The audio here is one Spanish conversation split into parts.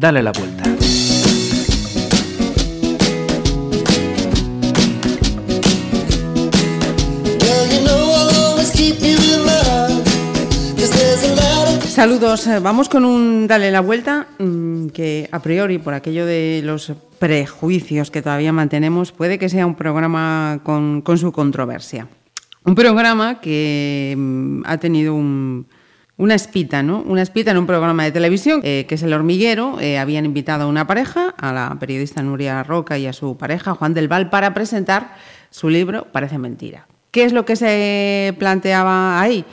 Dale la vuelta. Saludos, eh, vamos con un Dale la vuelta mm, que a priori por aquello de los prejuicios que todavía mantenemos puede que sea un programa con, con su controversia. Un programa que mm, ha tenido un, una espita, ¿no? Una espita en un programa de televisión, eh, que es El Hormiguero. Eh, habían invitado a una pareja, a la periodista Nuria Roca y a su pareja, Juan del Val, para presentar su libro Parece Mentira. ¿Qué es lo que se planteaba ahí?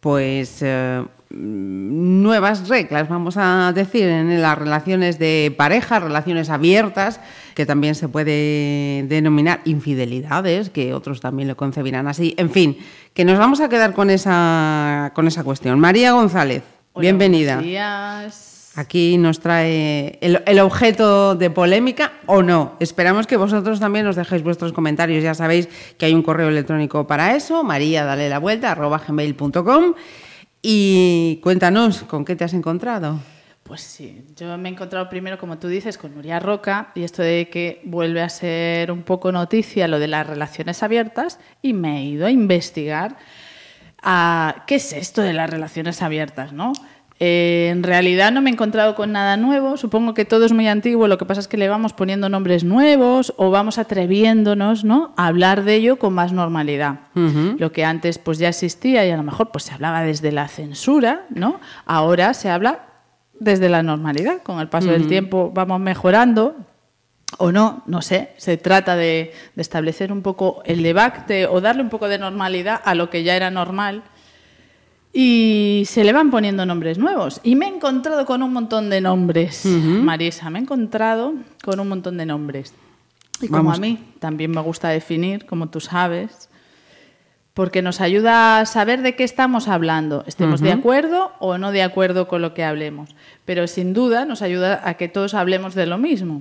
Pues eh, nuevas reglas, vamos a decir, en las relaciones de pareja, relaciones abiertas, que también se puede denominar infidelidades, que otros también lo concebirán así. En fin, que nos vamos a quedar con esa, con esa cuestión. María González, bienvenida. Buenos días. Aquí nos trae el, el, objeto de polémica o no. Esperamos que vosotros también nos dejéis vuestros comentarios. Ya sabéis que hay un correo electrónico para eso, maría, dale la vuelta, arroba gmail.com. Y cuéntanos, ¿con qué te has encontrado? Pues sí, yo me he encontrado primero, como tú dices, con Nuria Roca y esto de que vuelve a ser un poco noticia lo de las relaciones abiertas y me he ido a investigar a qué es esto de las relaciones abiertas, ¿no? Eh, en realidad no me he encontrado con nada nuevo, supongo que todo es muy antiguo, lo que pasa es que le vamos poniendo nombres nuevos o vamos atreviéndonos ¿no? a hablar de ello con más normalidad. Uh -huh. Lo que antes pues ya existía y a lo mejor pues se hablaba desde la censura, ¿no? ahora se habla desde la normalidad, con el paso uh -huh. del tiempo vamos mejorando, o no, no sé, se trata de, de, establecer un poco el debate o darle un poco de normalidad a lo que ya era normal y se le van poniendo nombres nuevos. Y me he encontrado con un montón de nombres, uh -huh. Marisa, me he encontrado con un montón de nombres. Y como Vamos. a mí también me gusta definir, como tú sabes, porque nos ayuda a saber de qué estamos hablando, estemos uh -huh. de acuerdo o no de acuerdo con lo que hablemos. Pero sin duda nos ayuda a que todos hablemos de lo mismo.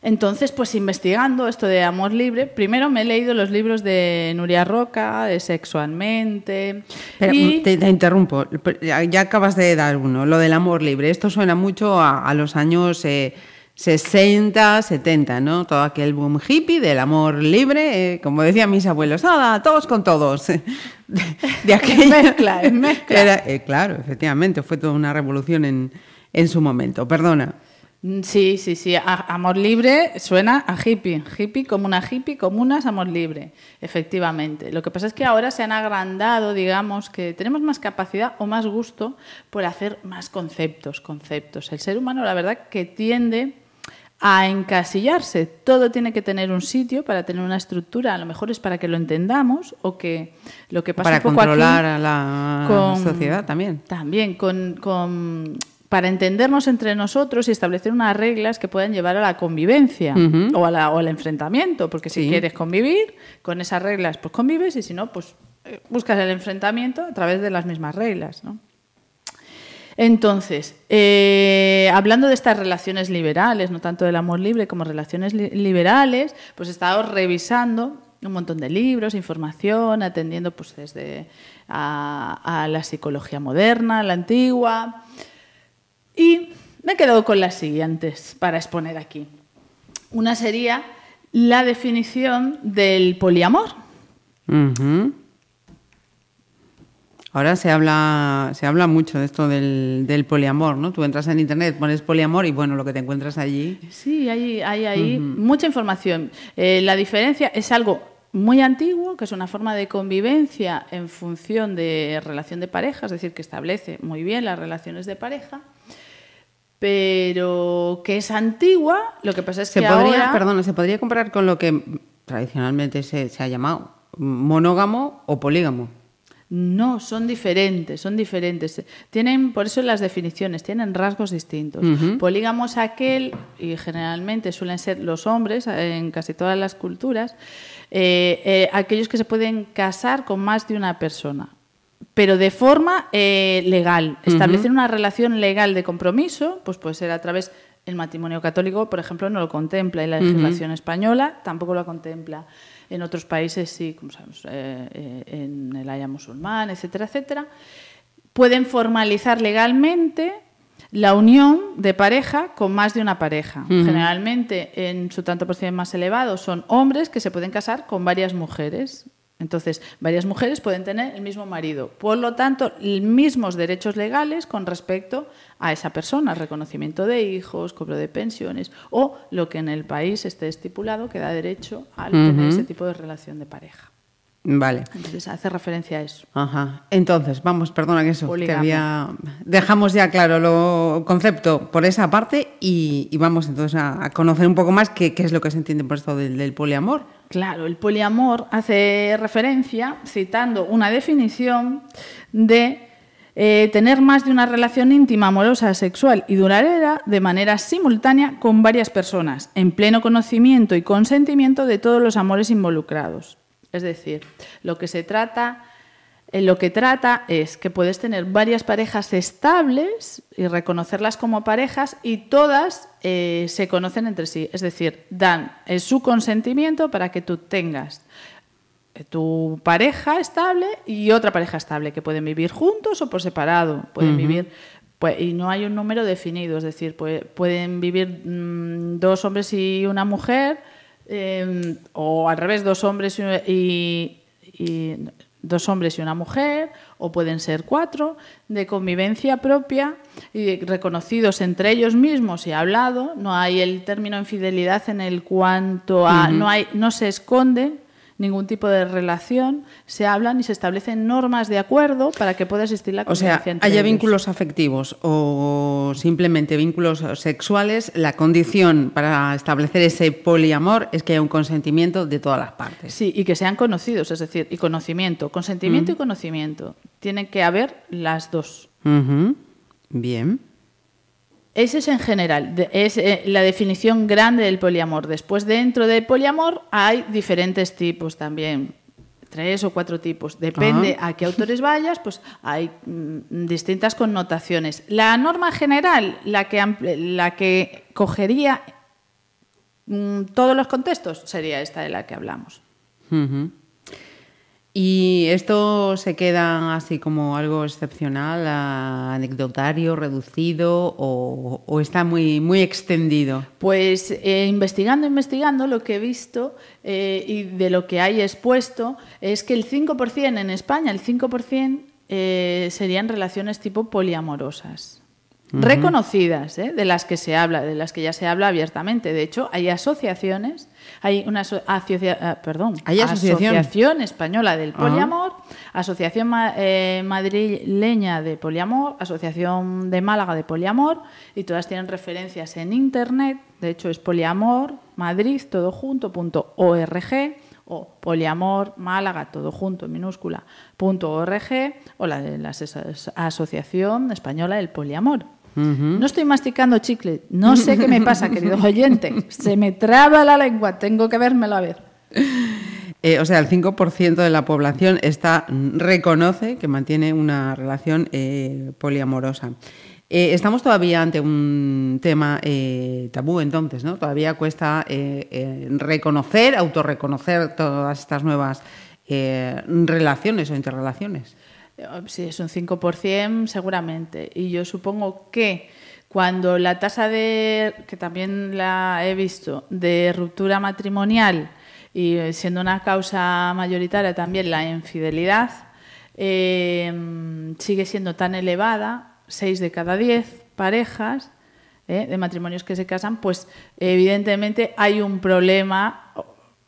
Entonces, pues investigando esto de amor libre, primero me he leído los libros de Nuria Roca, de Sexualmente. Pero, y... te, te, interrumpo, ya acabas de dar uno, lo del amor libre. Esto suena mucho a, a los años eh, 60, 70, ¿no? Todo aquel boom hippie del amor libre, eh, como decían mis abuelos, nada, todos con todos. De, de aquella... mezcla, mezcla. Era, eh, claro, efectivamente, fue toda una revolución en, en su momento. Perdona. Mm, sí, sí, sí. Amor libre suena a hippie. Hippie, como una hippie, comunas, amor libre. Efectivamente. Lo que pasa es que ahora se han agrandado, digamos, que tenemos más capacidad o más gusto por hacer más conceptos, conceptos. El ser humano, la verdad, que tiende a encasillarse. Todo tiene que tener un sitio para tener una estructura. A lo mejor es para que lo entendamos o que lo que pasa para un poco controlar aquí, a la con, sociedad también. También con, con para entendernos entre nosotros y establecer unas reglas que puedan llevar a la convivencia uh -huh. o, a la, o, al enfrentamiento, porque si sí. quieres convivir con esas reglas, pues convives y si no, pues eh, buscas el enfrentamiento a través de las mismas reglas. ¿no? Entonces, eh, hablando de estas relaciones liberales, no tanto del amor libre como relaciones li liberales, pues he estado revisando un montón de libros, información, atendiendo pues desde a, a la psicología moderna, la antigua, y me he quedado con las siguientes para exponer aquí. Una sería la definición del poliamor. Ahora se habla, se habla mucho de esto del, del, poliamor, ¿no? Tú entras en internet, pones poliamor y bueno, lo que te encuentras allí. Sí, hay, hay ahí uh -huh. mucha información. Eh, la diferencia es algo muy antiguo, que es una forma de convivencia en función de relación de pareja, es decir, que establece muy bien las relaciones de pareja pero que es antigua, lo que pasa es que se podría, ahora... Perdona, ¿se podría comparar con lo que tradicionalmente se, se ha llamado monógamo o polígamo? No, son diferentes, son diferentes. Tienen, por eso las definiciones, tienen rasgos distintos. Uh -huh. Polígamo es aquel, y generalmente suelen ser los hombres en casi todas las culturas, eh, eh, aquellos que se pueden casar con más de una persona pero de forma eh, legal. Establecer uh -huh. una relación legal de compromiso, pues puede ser a través el matrimonio católico, por ejemplo, no lo contempla y la legislación uh -huh. española tampoco lo contempla. En otros países sí, como sabemos, eh, eh, en el haya musulmán, etcétera, etcétera. Pueden formalizar legalmente la unión de pareja con más de una pareja. Generalmente, en su tanto por ciento más elevado, son hombres que se pueden casar con varias mujeres. Entonces, varias mujeres pueden tener el mismo marido. Por lo tanto, mismos derechos legales con respecto a esa persona, reconocimiento de hijos, cobro de pensiones o lo que en el país esté estipulado que da derecho a tener ese tipo de relación de pareja. Vale. Entonces hace referencia a eso. Ajá. Entonces, vamos, perdona que eso, que había... dejamos ya claro lo concepto por esa parte y, vamos entonces a, conocer un poco más qué, es lo que se entiende por esto del, poliamor. Claro, el poliamor hace referencia, citando una definición, de eh, tener más de una relación íntima, amorosa, sexual y duradera de manera simultánea con varias personas, en pleno conocimiento y consentimiento de todos los amores involucrados. Es decir, lo que se trata, eh, lo que trata es que puedes tener varias parejas estables y reconocerlas como parejas y todas eh, se conocen entre sí. Es decir, dan su consentimiento para que tú tengas eh, tu pareja estable y otra pareja estable, que pueden vivir juntos o por separado, pueden vivir pues, y no hay un número definido, es decir, pueden vivir mm, dos hombres y una mujer o al revés, dos hombres y, dos hombres y una mujer, o pueden ser cuatro, de convivencia propia y reconocidos entre ellos mismos y hablado. No hay el término infidelidad en el cuanto a. no, hay, no se esconde ningún tipo de relación, se hablan y se establecen normas de acuerdo para que pueda existir la convivencia. O sea, haya vínculos afectivos o simplemente vínculos sexuales, la condición para establecer ese poliamor es que haya un consentimiento de todas las partes. Sí, y que sean conocidos, es decir, y conocimiento, consentimiento y conocimiento. Tienen que haber las dos. Bien. Ese es en general, es eh, la definición grande del poliamor. Después, dentro del poliamor hay diferentes tipos también, tres o cuatro tipos. Depende a qué autores vayas, pues hay mm, distintas connotaciones. La norma general, la que, la que cogería mm, todos los contextos, sería esta de la que hablamos. ¿Y esto se queda así como algo excepcional, anecdotario, reducido o, está muy, muy extendido? Pues eh, investigando, investigando, lo que he visto eh, y de lo que hay expuesto es que el 5% en España, el 5% eh, serían relaciones tipo poliamorosas reconocidas, ¿eh? de las que se habla, de las que ya se habla abiertamente. De hecho, hay asociaciones, hay una perdón, ¿Hay asociación? española del poliamor, asociación eh, madrileña de poliamor, asociación de Málaga de poliamor, y todas tienen referencias en internet. De hecho, es poliamor Madrid todo junto punto org o poliamor Málaga todo junto en minúscula punto org o la de la Asociación Española del Poliamor. No estoy masticando chicle. No sé qué me pasa, querido oyente. Se me traba la lengua. Tengo que vérmelo a ver. Eh, o sea, el 5% de la población está, reconoce que mantiene una relación eh, poliamorosa. Eh, estamos todavía ante un tema tabú, entonces, ¿no? Todavía cuesta reconocer, autorreconocer todas estas nuevas relaciones o interrelaciones. Si es un 5%, seguramente. Y yo supongo que cuando la tasa de, que también la he visto, de ruptura matrimonial y siendo una causa mayoritaria también la infidelidad, eh, sigue siendo tan elevada, 6 de cada 10 parejas eh, de matrimonios que se casan, pues evidentemente hay un problema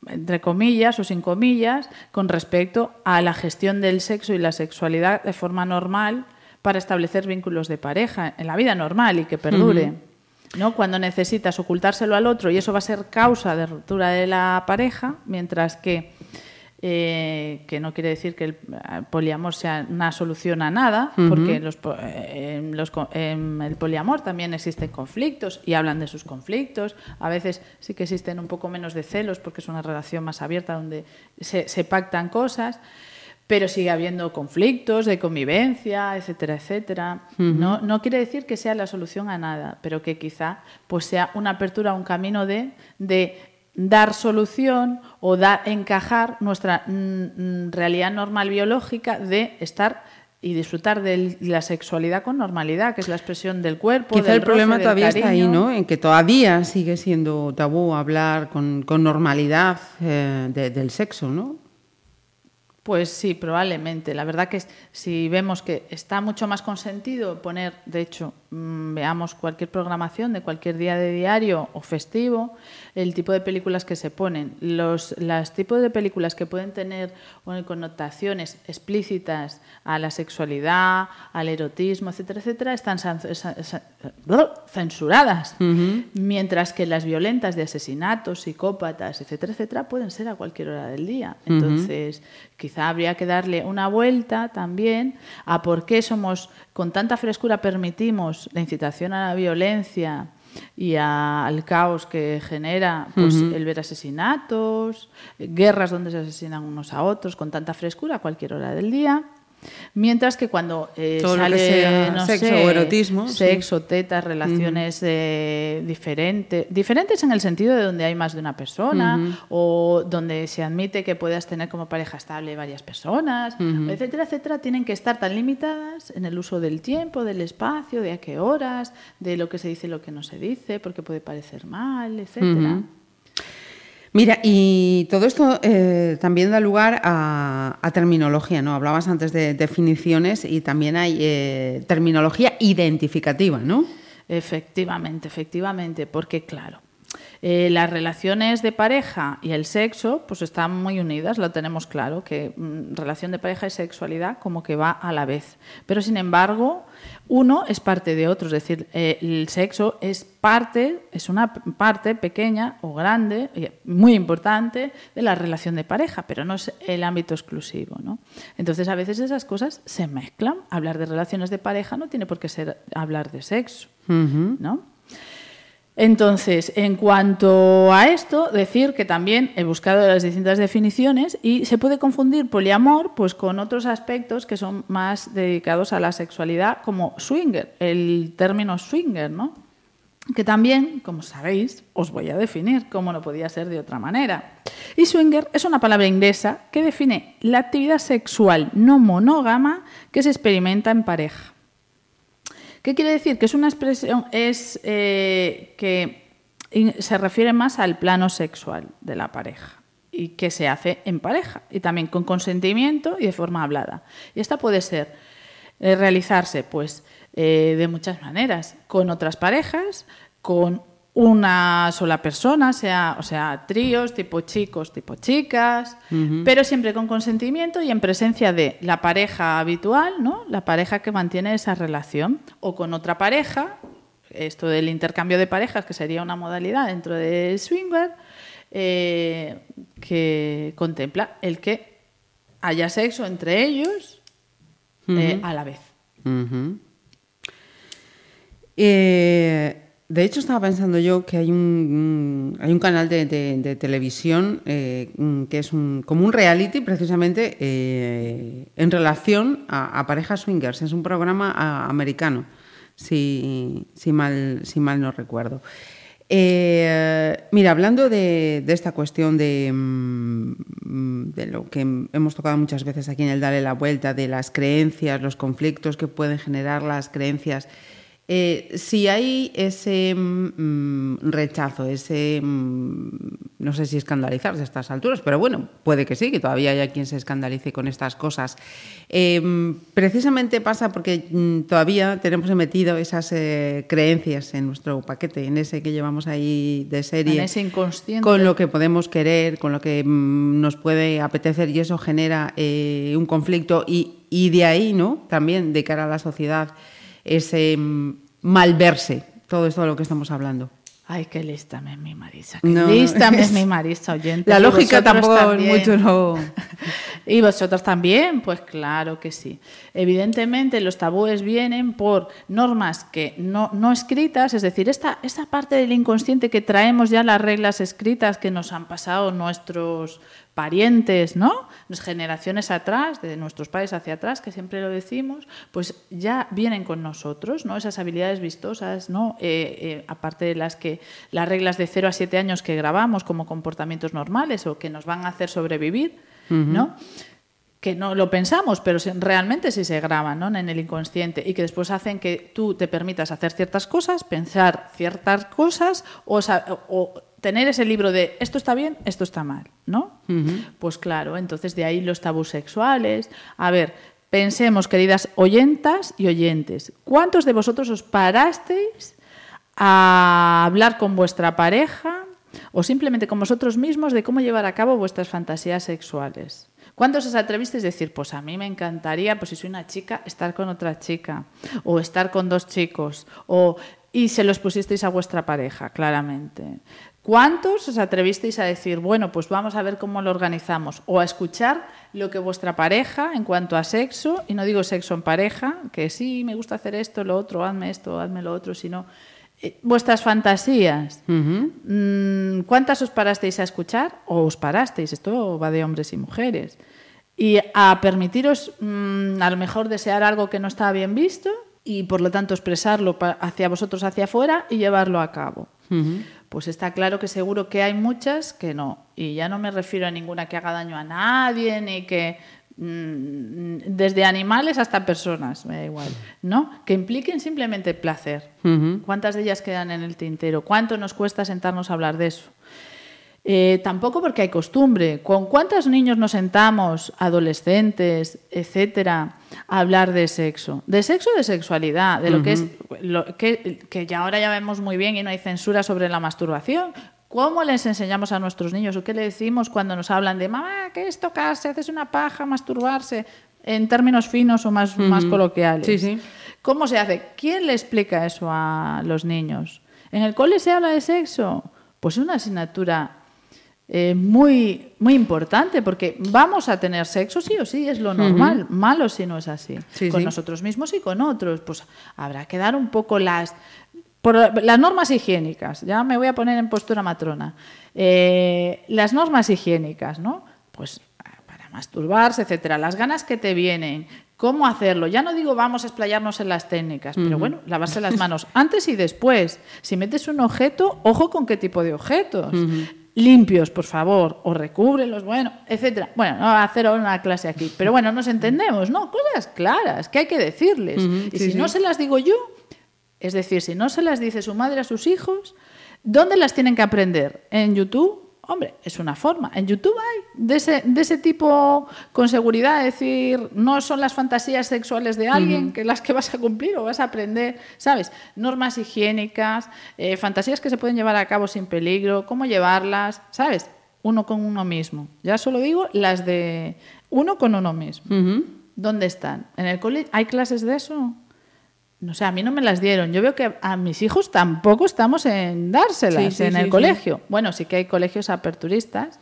entre comillas o sin comillas, con respecto a la gestión del sexo y la sexualidad de forma normal para establecer vínculos de pareja en la vida normal y que perdure. ¿no? Cuando necesitas ocultárselo al otro y eso va a ser causa de ruptura de la pareja, mientras que eh, que no quiere decir que el eh, poliamor sea una solución a nada, porque los, eh, en, el poliamor también existen conflictos y hablan de sus conflictos. A veces sí que existen un poco menos de celos porque es una relación más abierta donde se, pactan cosas, pero sigue habiendo conflictos de convivencia, etcétera, etcétera. no, no quiere decir que sea la solución a nada, pero que quizá pues sea una apertura, un camino de, de dar solución o dar, encajar nuestra mm, mm, realidad normal biológica de estar y disfrutar de la sexualidad con normalidad, que es la expresión del cuerpo. Quizá del el problema del todavía está ahí. ¿no? En que todavía sigue siendo tabú hablar con, con normalidad eh, de- del sexo, ¿no? Pues sí, probablemente. La verdad que si vemos que está mucho más consentido poner, de hecho, mm, veamos cualquier programación de cualquier día de diario o festivo, el tipo de películas que se ponen, los los tipos de películas que pueden tener connotaciones explícitas a la sexualidad, al erotismo, etcétera, etcétera, están sa- censuradas, mientras que las violentas de asesinatos, psicópatas, etcétera, etcétera, pueden ser a cualquier hora del día. Entonces, quizá habría que darle una vuelta también a por qué somos, con tanta frescura permitimos la incitación a la violencia y a- al caos que genera pues, el ver asesinatos, guerras donde se asesinan unos a otros con tanta frescura a cualquier hora del día. Mientras que cuando eh, Todo lo que sale sea no sexo sé, o erotismo, sí. sexo, tetas, relaciones eh, diferentes, diferentes en el sentido de donde hay más de una persona o donde se admite que puedas tener como pareja estable varias personas, etcétera, etcétera, tienen que estar tan limitadas en el uso del tiempo, del espacio, de a qué horas, de lo que se dice y lo que no se dice, porque puede parecer mal, etcétera. Mira, y todo esto eh, también da lugar a, terminología, ¿no? Hablabas antes de definiciones y también hay eh, terminología identificativa, ¿no? Efectivamente, efectivamente, porque claro, eh, las relaciones de pareja y el sexo pues están muy unidas, lo tenemos claro, que mm, relación de pareja y sexualidad como que va a la vez. Pero sin embargo, uno es parte de otro, es decir, eh, el sexo es parte, es una parte pequeña o grande, y muy importante de la relación de pareja, pero no es el ámbito exclusivo. ¿no? Entonces a veces esas cosas se mezclan. Hablar de relaciones de pareja no tiene por qué ser hablar de sexo. ¿no? Entonces, en cuanto a esto, decir que también he buscado las distintas definiciones y se puede confundir poliamor pues, con otros aspectos que son más dedicados a la sexualidad, como swinger, el término swinger, ¿no? que también, como sabéis, os voy a definir, como no podía ser de otra manera. Y swinger es una palabra inglesa que define la actividad sexual no monógama que se experimenta en pareja. ¿Qué quiere decir? Que es una expresión, es eh, que se refiere más al plano sexual de la pareja y que se hace en pareja y también con consentimiento y de forma hablada. Y esta puede ser eh, realizarse pues eh, de muchas maneras, con otras parejas, con una sola persona, sea, o sea, tríos, tipo chicos, tipo chicas, pero siempre con consentimiento y en presencia de la pareja habitual, ¿no? La pareja que mantiene esa relación, o con otra pareja, esto del intercambio de parejas, que sería una modalidad dentro de swinger, eh, que contempla el que haya sexo entre ellos eh, a la vez. Eh, de hecho, estaba pensando yo que hay un, hay un canal de, televisión eh, que es un, como un reality precisamente eh, en relación a, parejas swingers. Es un programa americano, si, si mal, si mal no recuerdo. Eh, mira, hablando de, esta cuestión de, mm, de lo que hemos tocado muchas veces aquí en el Darle la Vuelta, de las creencias, los conflictos que pueden generar las creencias, eh, si hay ese mm, rechazo, ese, mm, no sé si escandalizarse a estas alturas, pero bueno, puede que sí, que todavía haya quien se escandalice con estas cosas. Eh, precisamente pasa porque mm, todavía tenemos metido esas eh, creencias en nuestro paquete, en ese que llevamos ahí de serie. En ese inconsciente. Con lo que podemos querer, con lo que mm, nos puede apetecer y eso genera eh, un conflicto y, y de ahí, ¿no? También de cara a la sociedad, ese mm, malverse, todo esto de lo que estamos hablando. Ay, qué lista me es mi Marisa. Qué No, lista me es es- mi Marisa oyente. La lógica tampoco también. mucho no... ¿Y vosotros también? Pues claro que sí. Evidentemente los tabúes vienen por normas que no, no escritas, es decir, esta, esta parte del inconsciente que traemos ya las reglas escritas que nos han pasado nuestros parientes, ¿no? Generaciones atrás, de nuestros padres hacia atrás, que siempre lo decimos, pues ya vienen con nosotros, ¿no? Esas habilidades vistosas, ¿no? Eh, eh, aparte de las que las reglas de 0 a 7 años que grabamos como comportamientos normales o que nos van a hacer sobrevivir, ¿no? que no lo pensamos, pero realmente sí se graban ¿no? en el inconsciente y que después hacen que tú te permitas hacer ciertas cosas, pensar ciertas cosas o, o tener ese libro de esto está bien, esto está mal, ¿no? Pues claro, entonces de ahí los tabús sexuales. A ver, pensemos, queridas oyentas y oyentes, ¿cuántos de vosotros os parasteis a hablar con vuestra pareja o simplemente con vosotros mismos de cómo llevar a cabo vuestras fantasías sexuales? ¿Cuántos os atrevisteis a decir, pues a mí me encantaría, pues si soy una chica, estar con otra chica, o estar con dos chicos, o y se los pusisteis a vuestra pareja, claramente. ¿Cuántos os atrevisteis a decir, bueno, pues vamos a ver cómo lo organizamos? O a escuchar lo que vuestra pareja, en cuanto a sexo, y no digo sexo en pareja, que sí, me gusta hacer esto, lo otro, hazme esto, hazme lo otro, sino eh, vuestras fantasías. Mm, ¿Cuántas os parasteis a escuchar? O os parasteis, esto va de hombres y mujeres. Y a permitiros mm, a lo mejor desear algo que no estaba bien visto y por lo tanto expresarlo hacia vosotros, hacia afuera y llevarlo a cabo. Pues está claro que seguro que hay muchas que no. Y ya no me refiero a ninguna que haga daño a nadie ni que Mm, desde animales hasta personas, me da igual, ¿no? Que impliquen simplemente placer. ¿Cuántas de ellas quedan en el tintero? ¿Cuánto nos cuesta sentarnos a hablar de eso? Eh, tampoco porque hay costumbre. ¿Con cuántos niños nos sentamos, adolescentes, etcétera, a hablar de sexo? De sexo, de sexualidad, de lo que es, lo, que, que ya ahora ya vemos muy bien y no hay censura sobre la masturbación, ¿Cómo les enseñamos a nuestros niños o qué le decimos cuando nos hablan de mamá, ¿qué es tocarse? ¿Haces una paja, masturbarse? En términos finos o más, más coloquiales. Sí, sí. ¿Cómo se hace? ¿Quién le explica eso a los niños? ¿En el cole se habla de sexo? Pues es una asignatura eh, muy, muy importante porque vamos a tener sexo sí o sí, es lo normal. Malo si no es así. con nosotros mismos y con otros. Pues habrá que dar un poco las por las normas higiénicas, ya me voy a poner en postura matrona. Eh, las normas higiénicas, ¿no? Pues para masturbarse, etcétera. Las ganas que te vienen, cómo hacerlo. Ya no digo vamos a explayarnos en las técnicas, pero bueno, lavarse las manos antes y después. Si metes un objeto, ojo con qué tipo de objetos. Limpios, por favor, o recúbrelos, bueno, etcétera. Bueno, no voy a hacer una clase aquí, pero bueno, nos entendemos, ¿no? Cosas claras que hay que decirles. y si no se las digo yo, es decir, si no se las dice su madre a sus hijos, ¿dónde las tienen que aprender? ¿En YouTube? Hombre, es una forma. En YouTube hay de ese, de ese tipo con seguridad, es decir, no son las fantasías sexuales de alguien que las que vas a cumplir o vas a aprender, ¿sabes? Normas higiénicas, eh, fantasías que se pueden llevar a cabo sin peligro, cómo llevarlas, ¿sabes? Uno con uno mismo. Ya solo digo las de uno con uno mismo. ¿Dónde están? ¿En el colegio hay clases de eso? No sé, a mí no me las dieron. Yo veo que a mis hijos tampoco estamos en dárselas en el colegio. Bueno, sí que hay colegios aperturistas.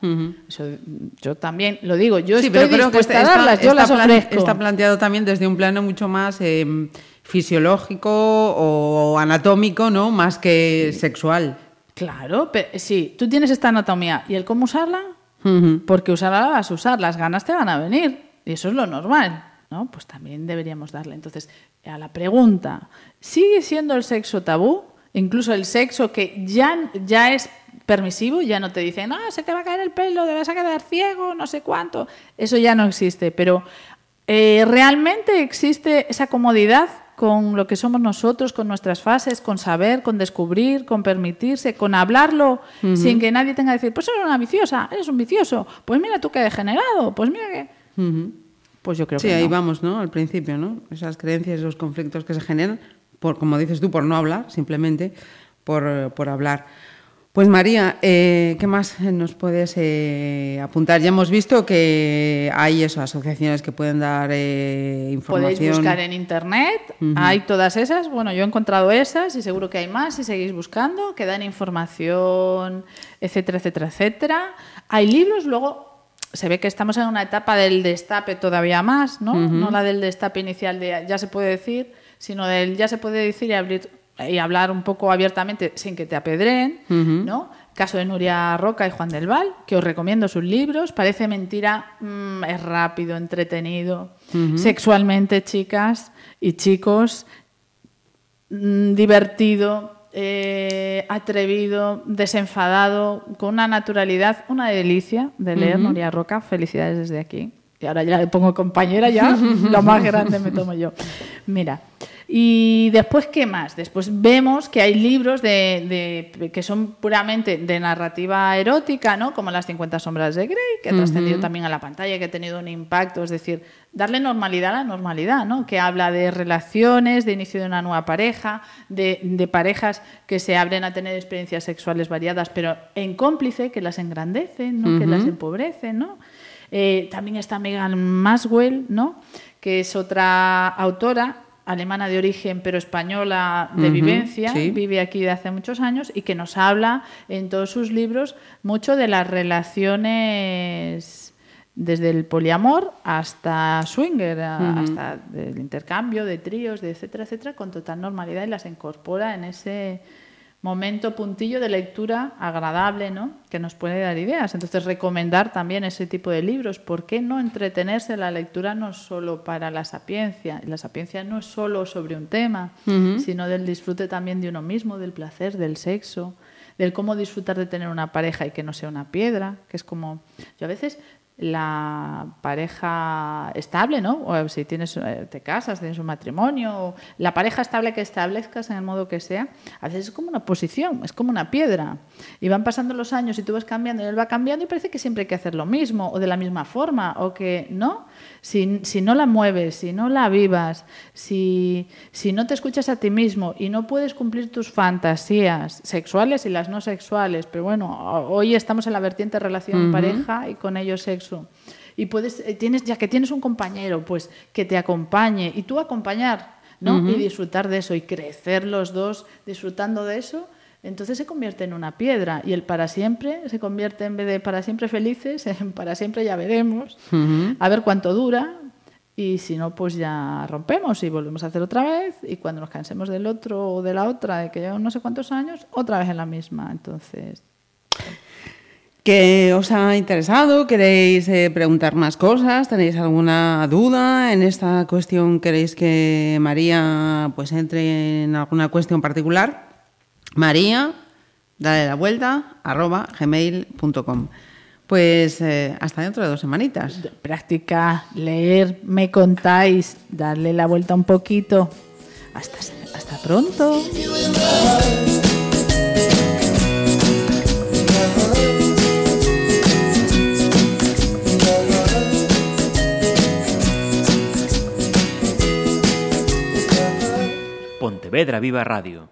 yo también lo digo. Yo estoy pero creo que está, a darlas, yo las Está planteado también desde un plano mucho más em, fisiológico o anatómico, ¿no? Más que sexual. Claro, pero, sí. Tú tienes esta anatomía y el cómo usarla, porque usarla la vas a usar. Las ganas te van a venir y eso es lo normal. ¿No? Pues también deberíamos darle. Entonces, a la pregunta, ¿sigue siendo el sexo tabú? Incluso el sexo que ya, ya es permisivo, ya no te dicen, no, se te va a caer el pelo, te vas a quedar ciego, no sé cuánto. Eso ya no existe, pero eh, realmente existe esa comodidad con lo que somos nosotros, con nuestras fases, con saber, con descubrir, con permitirse, con hablarlo, sin que nadie tenga que decir, pues eres una viciosa, eres un vicioso, pues mira tú qué degenerado, pues mira que... Pues yo creo sí, que ahí vamos, ¿no? Al principio, ¿no? Esas creencias, esos conflictos que se generan, por, como dices tú, por no hablar, simplemente por, por hablar. Pues María, eh, ¿qué más nos puedes eh, apuntar? Ya hemos visto que hay eso, asociaciones que pueden dar eh, información. Podéis buscar en internet, hay todas esas. Bueno, yo he encontrado esas y seguro que hay más si seguís buscando, que dan información, etcétera, etcétera, etcétera. Hay libros, luego se ve que estamos en una etapa del destape todavía más, ¿no? No la del destape inicial de ya se puede decir, sino del ya se puede decir y, hablar un poco abiertamente sin que te apedreen, ¿no? Caso de Nuria Roca y Juan del Val, que os recomiendo sus libros. Parece mentira, mm, es rápido, entretenido, sexualmente, chicas y chicos, mm, divertido, eh, atrevido, desenfadado, con una naturalidad, una delicia de leer Nuria Roca. Felicidades desde aquí. y ahora ya le pongo compañera, ya lo más grande me tomo yo. Mira, y después, ¿qué más? Después vemos que hay libros de, que son puramente de narrativa erótica, ¿no? Como Las 50 sombras de Grey, que ha trascendido también a la pantalla, que ha tenido un impacto, es decir, darle normalidad a la normalidad, ¿no? Que habla de relaciones, de inicio de una nueva pareja, de, parejas que se abren a tener experiencias sexuales variadas, pero en cómplice, que las engrandecen, ¿no? Que las empobrecen, ¿no? Eh, también está Megan Maswell, ¿no? Que es otra autora alemana de origen pero española de vivencia, vive aquí de hace muchos años y que nos habla en todos sus libros mucho de las relaciones desde el poliamor hasta swinger, hasta el intercambio de tríos, de etcétera, etcétera, con total normalidad y las incorpora en ese momento puntillo de lectura agradable, ¿no? Que nos puede dar ideas. Entonces, recomendar también ese tipo de libros. ¿Por qué no entretenerse? La lectura no solo para la sapiencia. La sapiencia no es solo sobre un tema, sino del disfrute también de uno mismo, del placer, del sexo, del cómo disfrutar de tener una pareja y que no sea una piedra, que es como... Yo a veces la pareja estable, ¿no? O si tienes, eh, te casas, tienes un matrimonio, la pareja estable que establezcas en el modo que sea, a veces es como una posición, es como una piedra. Y van pasando los años y tú vas cambiando y él va cambiando y parece que siempre hay que hacer lo mismo o de la misma forma o que no. Si, si no la mueves, si no la vivas, si, si no te escuchas a ti mismo y no puedes cumplir tus fantasías sexuales y las no sexuales, pero bueno, hoy estamos en la vertiente relación pareja y con ello sexo. Y puedes, eh, tienes, ya que tienes un compañero, pues que te acompañe y tú acompañar, ¿no? Y disfrutar de eso y crecer los dos disfrutando de eso entonces se convierte en una piedra y el para siempre se convierte en vez de para siempre felices en para siempre ya veremos, a ver cuánto dura y si no pues ya rompemos y volvemos a hacer otra vez y cuando nos cansemos del otro o de la otra de que llevan no sé cuántos años, otra vez en la misma. Entonces... ¿Qué os ha interesado? ¿Queréis eh, preguntar más cosas? ¿Tenéis alguna duda en esta cuestión? ¿Queréis que María pues entre en alguna cuestión particular? María, dale la vuelta, arroba gmail.com. Pues eh, hasta dentro de dos semanitas. Práctica, leer, me contáis, darle la vuelta un poquito. Hasta, hasta pronto. Pontevedra Viva Radio